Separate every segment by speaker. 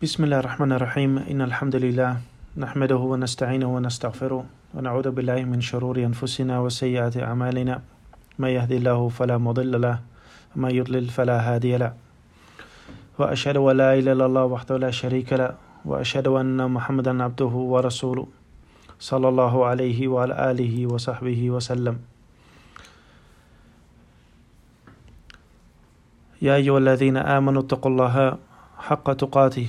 Speaker 1: بسم الله الرحمن الرحيم. إن الحمد لله نحمده ونستعينه ونستغفره ونعوذ بالله من شرور أنفسنا وسيئات أعمالنا. من يهدي الله فلا مضل له ومن يضلل فلا هادي له. وأشهد أن لا إله إلا الله وحده لا شريك له وأشهد أن محمدا عبده ورسوله صلى الله عليه وعلى آله وصحبه وسلم. يا أيها الذين آمنوا اتقوا الله حق تقاته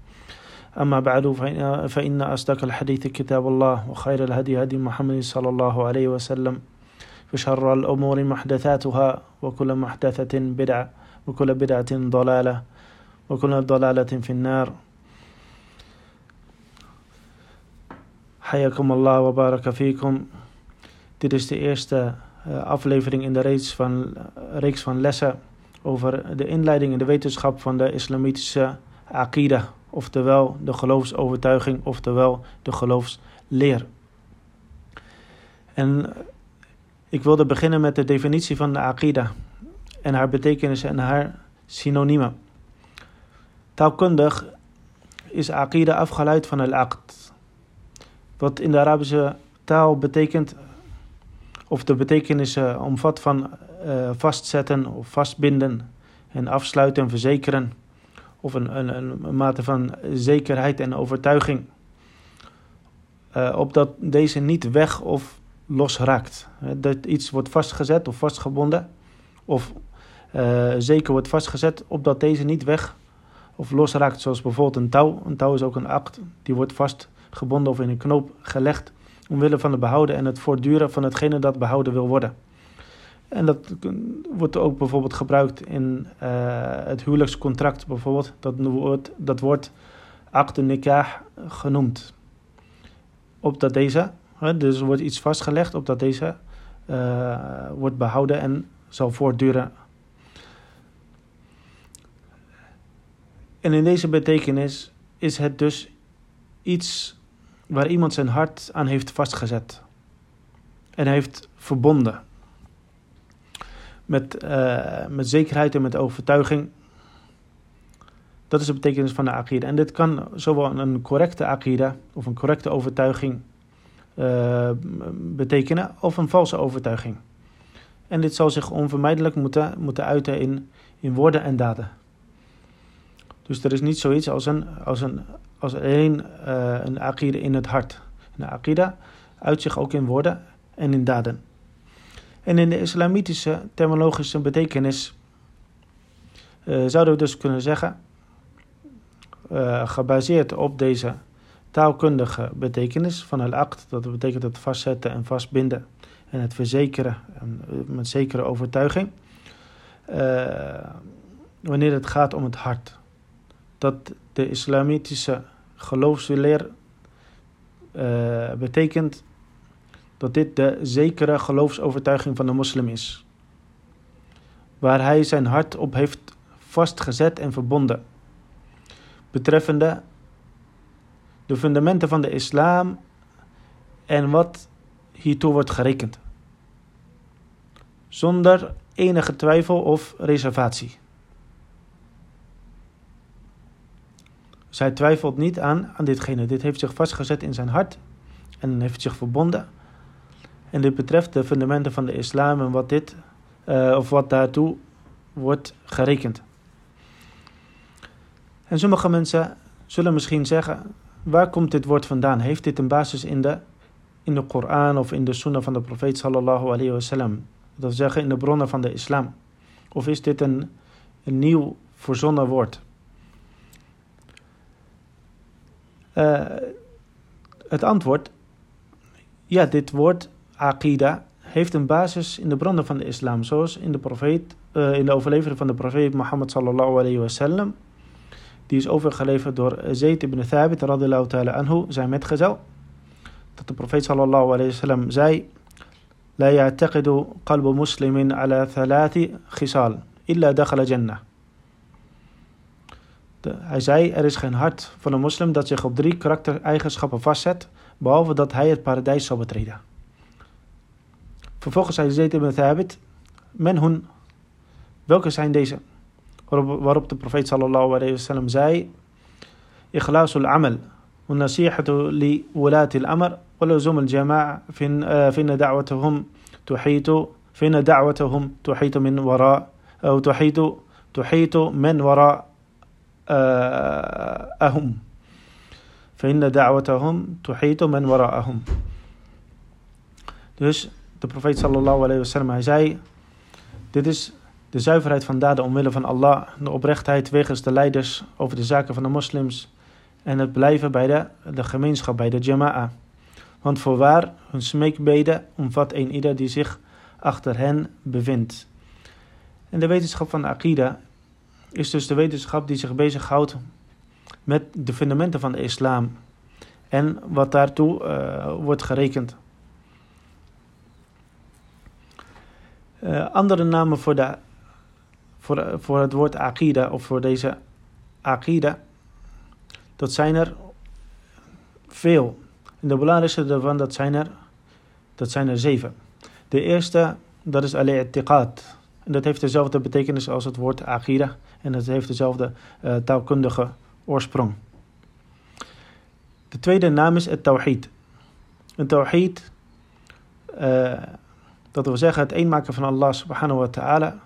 Speaker 1: أما بعد فإن, فإن أصدق الحديث كتاب الله وخير الهدي هدي محمد صلى الله عليه وسلم وشر الأمور محدثاتها وكل محدثة بدعة وكل بدعة ضلالة وكل ضلالة في النار. حياكم الله وبارك فيكم. Dit is de eerste aflevering in de reeks van, reeks van lessen over de inleiding in de wetenschap van de islamitische aqida, oftewel de geloofsovertuiging, oftewel de geloofsleer. En ik wilde beginnen met de definitie van de aqida en haar betekenis en haar synoniemen. Taalkundig is aqida afgeleid van al-aqd, wat in de Arabische taal betekent, of de betekenis omvat van uh, vastzetten of vastbinden en afsluiten en verzekeren, of een, een, een mate van zekerheid en overtuiging, uh, opdat deze niet weg of los raakt. Dat iets wordt vastgezet of vastgebonden, of uh, zeker wordt vastgezet, opdat deze niet weg of los raakt, zoals bijvoorbeeld een touw. Een touw is ook een act, die wordt vastgebonden of in een knoop gelegd, omwille van het behouden en het voortduren van hetgene dat behouden wil worden. En dat wordt ook bijvoorbeeld gebruikt in uh, het huwelijkscontract bijvoorbeeld. Dat wordt, dat wordt akte nikah genoemd. Opdat deze, dus er wordt iets vastgelegd, opdat deze uh, wordt behouden en zal voortduren. En in deze betekenis is het dus iets waar iemand zijn hart aan heeft vastgezet. En heeft verbonden met, uh, met zekerheid en met overtuiging. Dat is de betekenis van de akida. En dit kan zowel een correcte akida of een correcte overtuiging uh, betekenen, of een valse overtuiging. En dit zal zich onvermijdelijk moeten, moeten uiten in, in woorden en daden. Dus er is niet zoiets als een, als een, als een, uh, een akida in het hart. Een akida uit zich ook in woorden en in daden. En in de islamitische terminologische betekenis uh, zouden we dus kunnen zeggen, uh, gebaseerd op deze taalkundige betekenis van al-aqd, dat betekent het vastzetten en vastbinden en het verzekeren en, met zekere overtuiging, wanneer het gaat om het hart. Dat de islamitische geloofsleer betekent dat dit de zekere geloofsovertuiging van de moslim is, waar hij zijn hart op heeft vastgezet en verbonden, betreffende de fundamenten van de islam en wat hiertoe wordt gerekend, zonder enige twijfel of reservatie. Zij twijfelt niet aan, aan ditgene. Dit heeft zich vastgezet in zijn hart en heeft zich verbonden en dit betreft de fundamenten van de islam en wat dit, uh, of wat daartoe wordt gerekend. En sommige mensen zullen misschien zeggen, waar komt dit woord vandaan? Heeft dit een basis in de, in de Koran of in de sunnah van de profeet sallallahu alayhi wasallam? Dat wil zeggen in de bronnen van de islam. Of is dit een, een nieuw verzonnen woord? Uh, het antwoord, ja, dit woord Aqida heeft een basis in de bronnen van de islam, zoals in de, profeet, eh, in de overlevering van de profeet Mohammed sallallahu alayhi. Die is overgeleverd door Zayd ibn Thabit radhiyallahu ta'ala anhu, zijn metgezel. Dat de profeet sallallahu alayhi wasallam zei: La ya'taqidu qalbu muslimin ala thalati khisal, illa dakhala jannah. Hij zei, er is geen hart van een moslim dat zich op drie karaktereigenschappen vastzet, behalve dat hij het paradijs zal betreden. Vervolgens zei Zayd ibn Thabit, men hun, welke zijn deze? Waarop, de profeet sallallahu alayhi wasallam zei, ikhlasul amal, والنصيحة لولاة الأمر ولزوم الجماعة فإن دعوتهم تحيط فإن دعوتهم تحيط من وراء أو تحيط تحيط من وراء أهم فإن دعوتهم تحيط من وراءهم Dus de profeet sallallahu alayhi wasallam, hij zei, dit is de zuiverheid van daden omwille van Allah, de oprechtheid wegens de leiders over de zaken van de moslims en het blijven bij de, de gemeenschap, bij de jama'a. Want voorwaar, hun smeekbeden omvat een ieder die zich achter hen bevindt. En de wetenschap van de Aqida is dus de wetenschap die zich bezighoudt met de fundamenten van de islam en wat daartoe uh, wordt gerekend. Uh, andere namen voor, de, voor, voor het woord Aqida of voor deze Aqida, dat zijn er veel. En de belangrijkste daarvan, dat zijn er, dat zijn er zeven. De eerste, dat is al-i'tiqad. En dat heeft dezelfde betekenis als het woord Aqida. En dat heeft dezelfde uh, taalkundige oorsprong. De tweede naam is het tawhid. Een tawhid, dat wil zeggen het eenmaken van Allah subhanahu wa ta'ala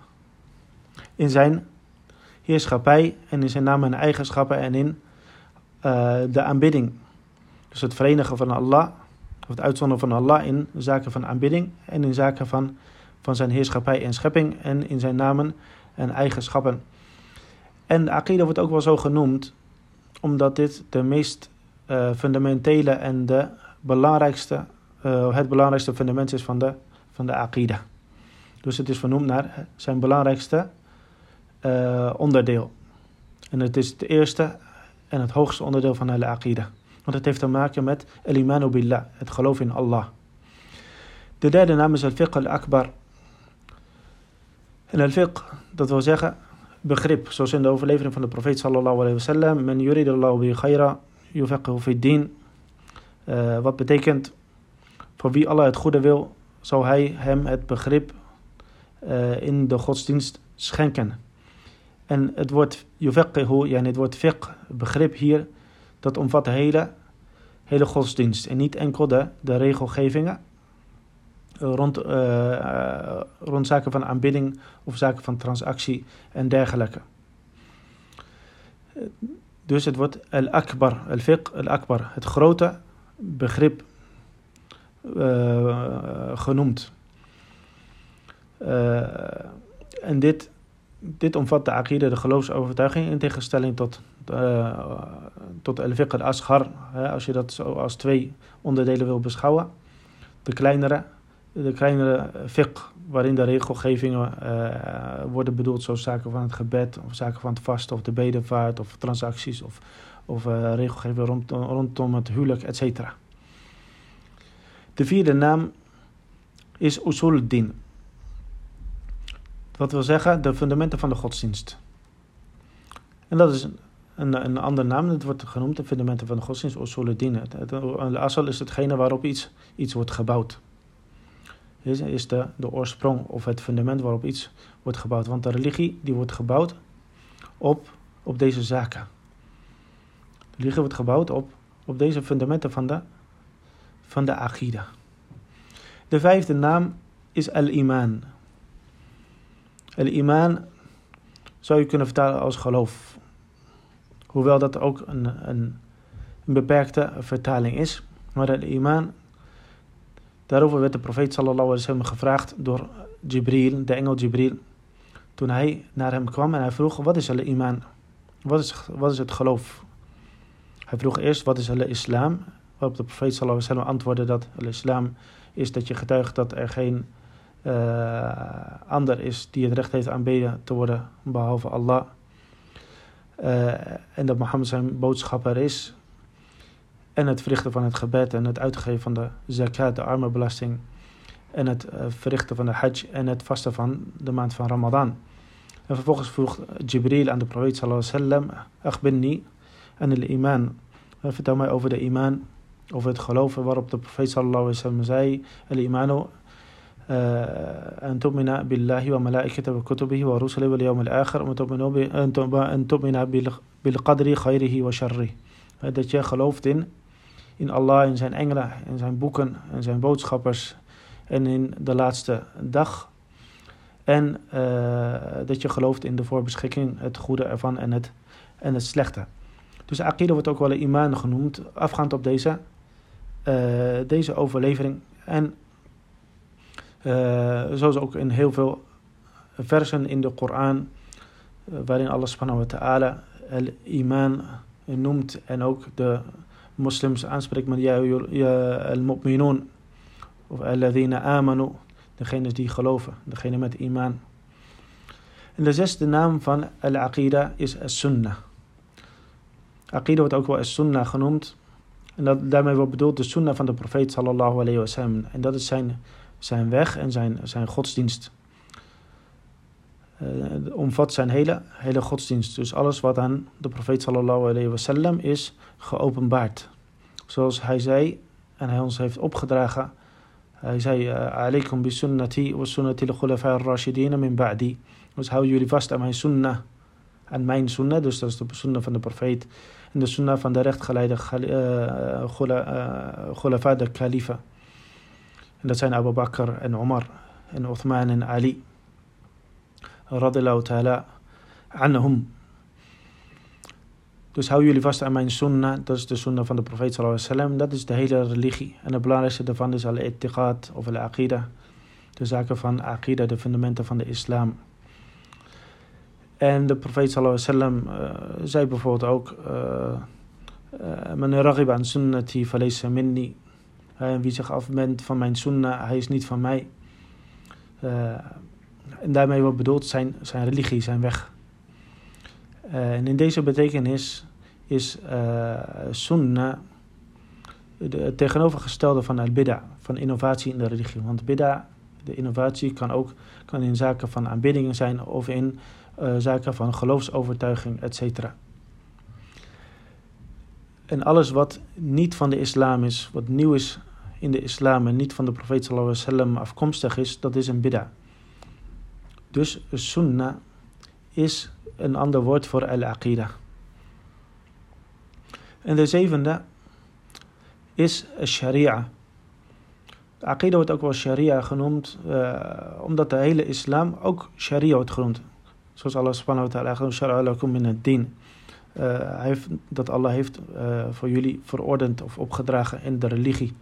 Speaker 1: in zijn heerschappij en in zijn namen en eigenschappen en in uh, de aanbidding. Dus het verenigen van Allah, of het uitzonderen van Allah in zaken van aanbidding en in zaken van, van zijn heerschappij en schepping en in zijn namen en eigenschappen. En de Aqidah wordt ook wel zo genoemd, omdat dit de meest uh, fundamentele en de belangrijkste, uh, het belangrijkste fundament is van de, van de Aqidah. Dus het is vernoemd naar zijn belangrijkste uh, onderdeel. En het is het eerste en het hoogste onderdeel van de Aqidah. Want het heeft te maken met el-imanu billah, het geloof in Allah. De derde naam is al-fiqh al-akbar. En al-fiqh, dat wil zeggen begrip, zoals in de overlevering van de profeet sallallahu alayhi wa sallam, men yuridullahu bi khayra yufaqihu fi din. Uh, wat betekent, voor wie Allah het goede wil, zal hij hem het begrip uh, in de godsdienst schenken. En het woord yufaqihu, ja, het woord fiqh, begrip hier, dat omvat de hele, hele godsdienst. En niet enkel de, de regelgevingen rond, uh, rond zaken van aanbidding of zaken van transactie en dergelijke. Dus het wordt al-akbar, al-fiqh, al-akbar, het grote begrip genoemd. Uh, en dit, dit omvat de aqida, de geloofsovertuiging, in tegenstelling tot, uh, tot al-fiqh al-asghar, als je dat zo als twee onderdelen wil beschouwen. De kleinere de kleinere fiqh, waarin de regelgevingen worden bedoeld, zoals zaken van het gebed, of zaken van het vasten, of de bedevaart, of transacties, of, of regelgeving rond, rondom het huwelijk, etc. De vierde naam is usul din. Wat wil zeggen, de fundamenten van de godsdienst. En dat is een, een, een andere naam, het wordt genoemd, de fundamenten van de godsdienst, usul din. De asal is hetgene waarop iets, iets wordt gebouwd is, is de, de oorsprong of het fundament waarop iets wordt gebouwd. Want de religie die wordt gebouwd op, op deze zaken. De religie wordt gebouwd op, op deze fundamenten van de, van de Aqidah. De vijfde naam is Al-Iman. Al-Iman zou je kunnen vertalen als geloof. Hoewel dat ook een, een, een beperkte vertaling is. Maar Al-Iman Daarover werd de profeet sallallahu alaihi wasallam gevraagd door Jibril, de engel Jibril. Toen hij naar hem kwam en hij vroeg, wat is al-iman? Wat is, wat is het geloof? Hij vroeg eerst, wat is al-islam? Waarop de profeet sallallahu alaihi antwoordde dat al-islam is dat je getuigt dat er geen uh, ander is die het recht heeft aanbeden te worden behalve Allah. uh, en dat Mohammed zijn boodschapper is. En het verrichten van het gebed en het uitgeven van de zakat, de armenbelasting. En het uh, verrichten van de hajj en het vasten van de maand van Ramadan. En vervolgens vroeg Jibril aan de profeet sallallahu alaihi wasallam, akhbirni an al-iman. Vertel mij over de iman, over het geloven waarop de profeet sallallahu alaihi wasallam zei, al-imanu أن تؤمن بالله وملائكته وكتبه ورسله واليوم الآخر أن تؤمن بالقدر خيره وشره dat je gelooft in, in Allah, in zijn engelen, in zijn boeken, en zijn boodschappers en in de laatste dag. En uh, dat je gelooft in de voorbeschikking, het goede ervan en het, en het slechte. Dus Aqida wordt ook wel een iman genoemd, afgaand op deze, uh, deze overlevering. En uh, zoals ook in heel veel versen in de Koran, uh, waarin Allah subhanahu wa ta'ala al-iman noemt en ook de moslims aanspreekt met al-mu'minun of al-ladhina amanu, degene die geloven, degene met iman. En de zesde naam van al-aqida is as-sunnah. Aqida wordt ook wel as-sunnah genoemd. En dat, daarmee wordt bedoeld de sunnah van de profeet sallallahu alayhi wa sallam. En dat is zijn zijn weg en zijn, zijn godsdienst. Uh, omvat zijn hele, hele godsdienst. Dus alles wat aan de profeet sallallahu alayhi wasallam is geopenbaard. Zoals hij zei en hij ons heeft opgedragen. Hij zei, alaikum bi sunnati wa sunnati al-khulafa al-rashidin min ba'di. Dus hou jullie vast aan mijn sunnah. Aan mijn sunnah, dus dat is de sunnah van de profeet. En de sunnah van de rechtgeleide uh, khulafa, de kalifa. En dat zijn Abu Bakr en Omar en Uthman en Ali. Radillahu ta'ala anhum. Dus hou jullie vast aan mijn sunnah. Dat is de sunnah van de profeet sallallahu alaihi. Dat is de hele religie. En het belangrijkste daarvan is al-ittiqad of al-aqida. De zaken van aqida, de fundamenten van de islam. En de profeet sallallahu alaihi wasallam uh, zei bijvoorbeeld ook... Men ragib an sunnati falaysa minni. Wie zich afwendt van mijn sunnah, hij is niet van mij. En daarmee wordt bedoeld zijn, zijn religie, zijn weg. En in deze betekenis is sunnah het tegenovergestelde van al-bid'a, van innovatie in de religie. Want bid'a, de innovatie, kan ook kan in zaken van aanbiddingen zijn of in zaken van geloofsovertuiging, etc. En alles wat niet van de islam is, wat nieuw is in de islam en niet van de profeet sallallahu alaihi wasallam afkomstig is, dat is een bid'a. Dus sunnah is een ander woord voor al-aqida. En de zevende is sharia. De aqida wordt ook wel sharia genoemd, uh, omdat de hele islam ook sharia wordt genoemd. Zoals Allah subhanahu wa ta'ala shara'a min ad-din. Uh, dat Allah heeft uh, voor jullie verordend of opgedragen in de religie.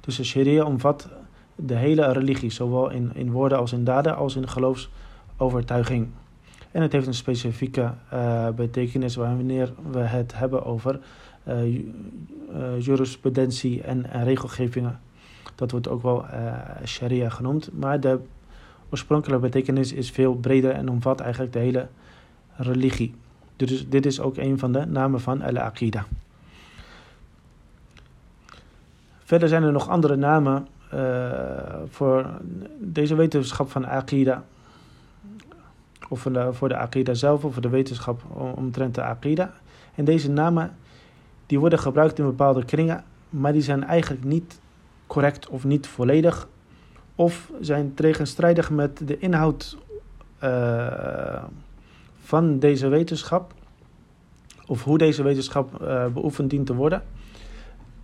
Speaker 1: Dus de sharia omvat de hele religie, zowel in, in woorden als in daden, als in geloofsovertuiging. En het heeft een specifieke uh, betekenis wanneer we het hebben over jurisprudentie en, en, regelgevingen. Dat wordt ook wel sharia genoemd. Maar de oorspronkelijke betekenis is veel breder en omvat eigenlijk de hele religie. Dus dit is ook een van de namen van al-Aqida. Verder zijn er nog andere namen uh, voor deze wetenschap van Aqida. Of voor de, voor de Aqida zelf, of voor de wetenschap omtrent de Aqida. En deze namen die worden gebruikt in bepaalde kringen, maar die zijn eigenlijk niet correct of niet volledig. Of zijn tegenstrijdig met de inhoud uh, van deze wetenschap. Of hoe deze wetenschap uh, beoefend dient te worden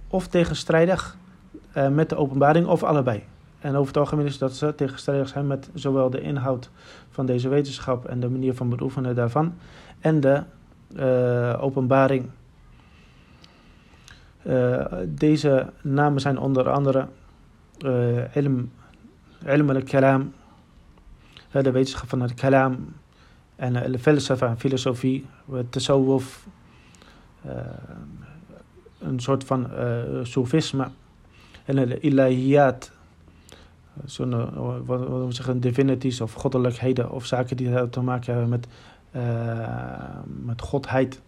Speaker 1: of tegenstrijdig uh, met de openbaring of allebei. En over het algemeen is dat ze tegenstrijdig zijn met zowel de inhoud van deze wetenschap en de manier van beoefenen daarvan en de openbaring. Deze namen zijn onder andere ilm, ilm al-kalam, de wetenschap van het kalam en de filosofie, filosofie, tasawwuf, een soort van soefisme. En de ilahiyat, zo'n, wat we zeggen, divinities of goddelijkheden of zaken die te maken hebben met met godheid.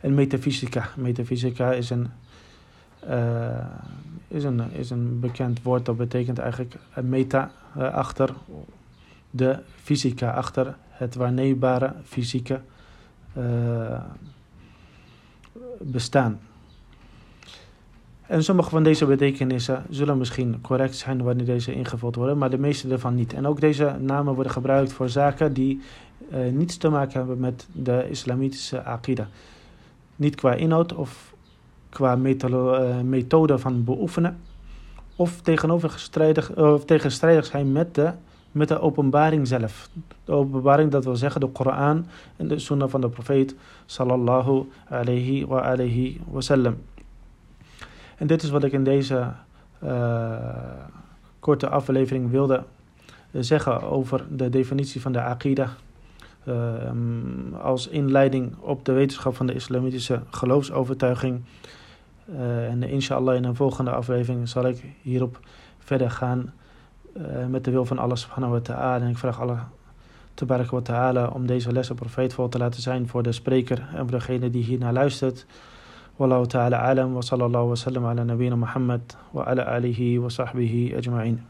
Speaker 1: En metafysica. Metafysica is een, is, een, is een bekend woord dat betekent eigenlijk meta achter de fysica, achter het waarneembare fysieke bestaan. En sommige van deze betekenissen zullen misschien correct zijn wanneer deze ingevuld worden, maar de meeste ervan niet. En ook deze namen worden gebruikt voor zaken die niets te maken hebben met de islamitische akida. Niet qua inhoud of qua uh, methode van beoefenen, of tegenovergestrijdig, of tegenstrijdig zijn met de, met de openbaring zelf. De openbaring, dat wil zeggen de Koran en de sunnah van de profeet sallallahu alayhi wa alayhi wasallam. En dit is wat ik in deze uh, korte aflevering wilde zeggen over de definitie van de Aqidah. Uh, als inleiding op de wetenschap van de islamitische geloofsovertuiging. Eh, en inshallah in een volgende aflevering zal ik hierop verder gaan eh, met de wil van Allah subhanahu wa ta'ala. En ik vraag Allah tabarak wa ta'ala om deze lessen profeetvol te laten zijn voor de spreker en voor degene die hiernaar luistert. Wallahu ta'ala alam wa sallallahu wa sallam ala nabina Muhammad wa ala alihi wa sahbihi ajma'in.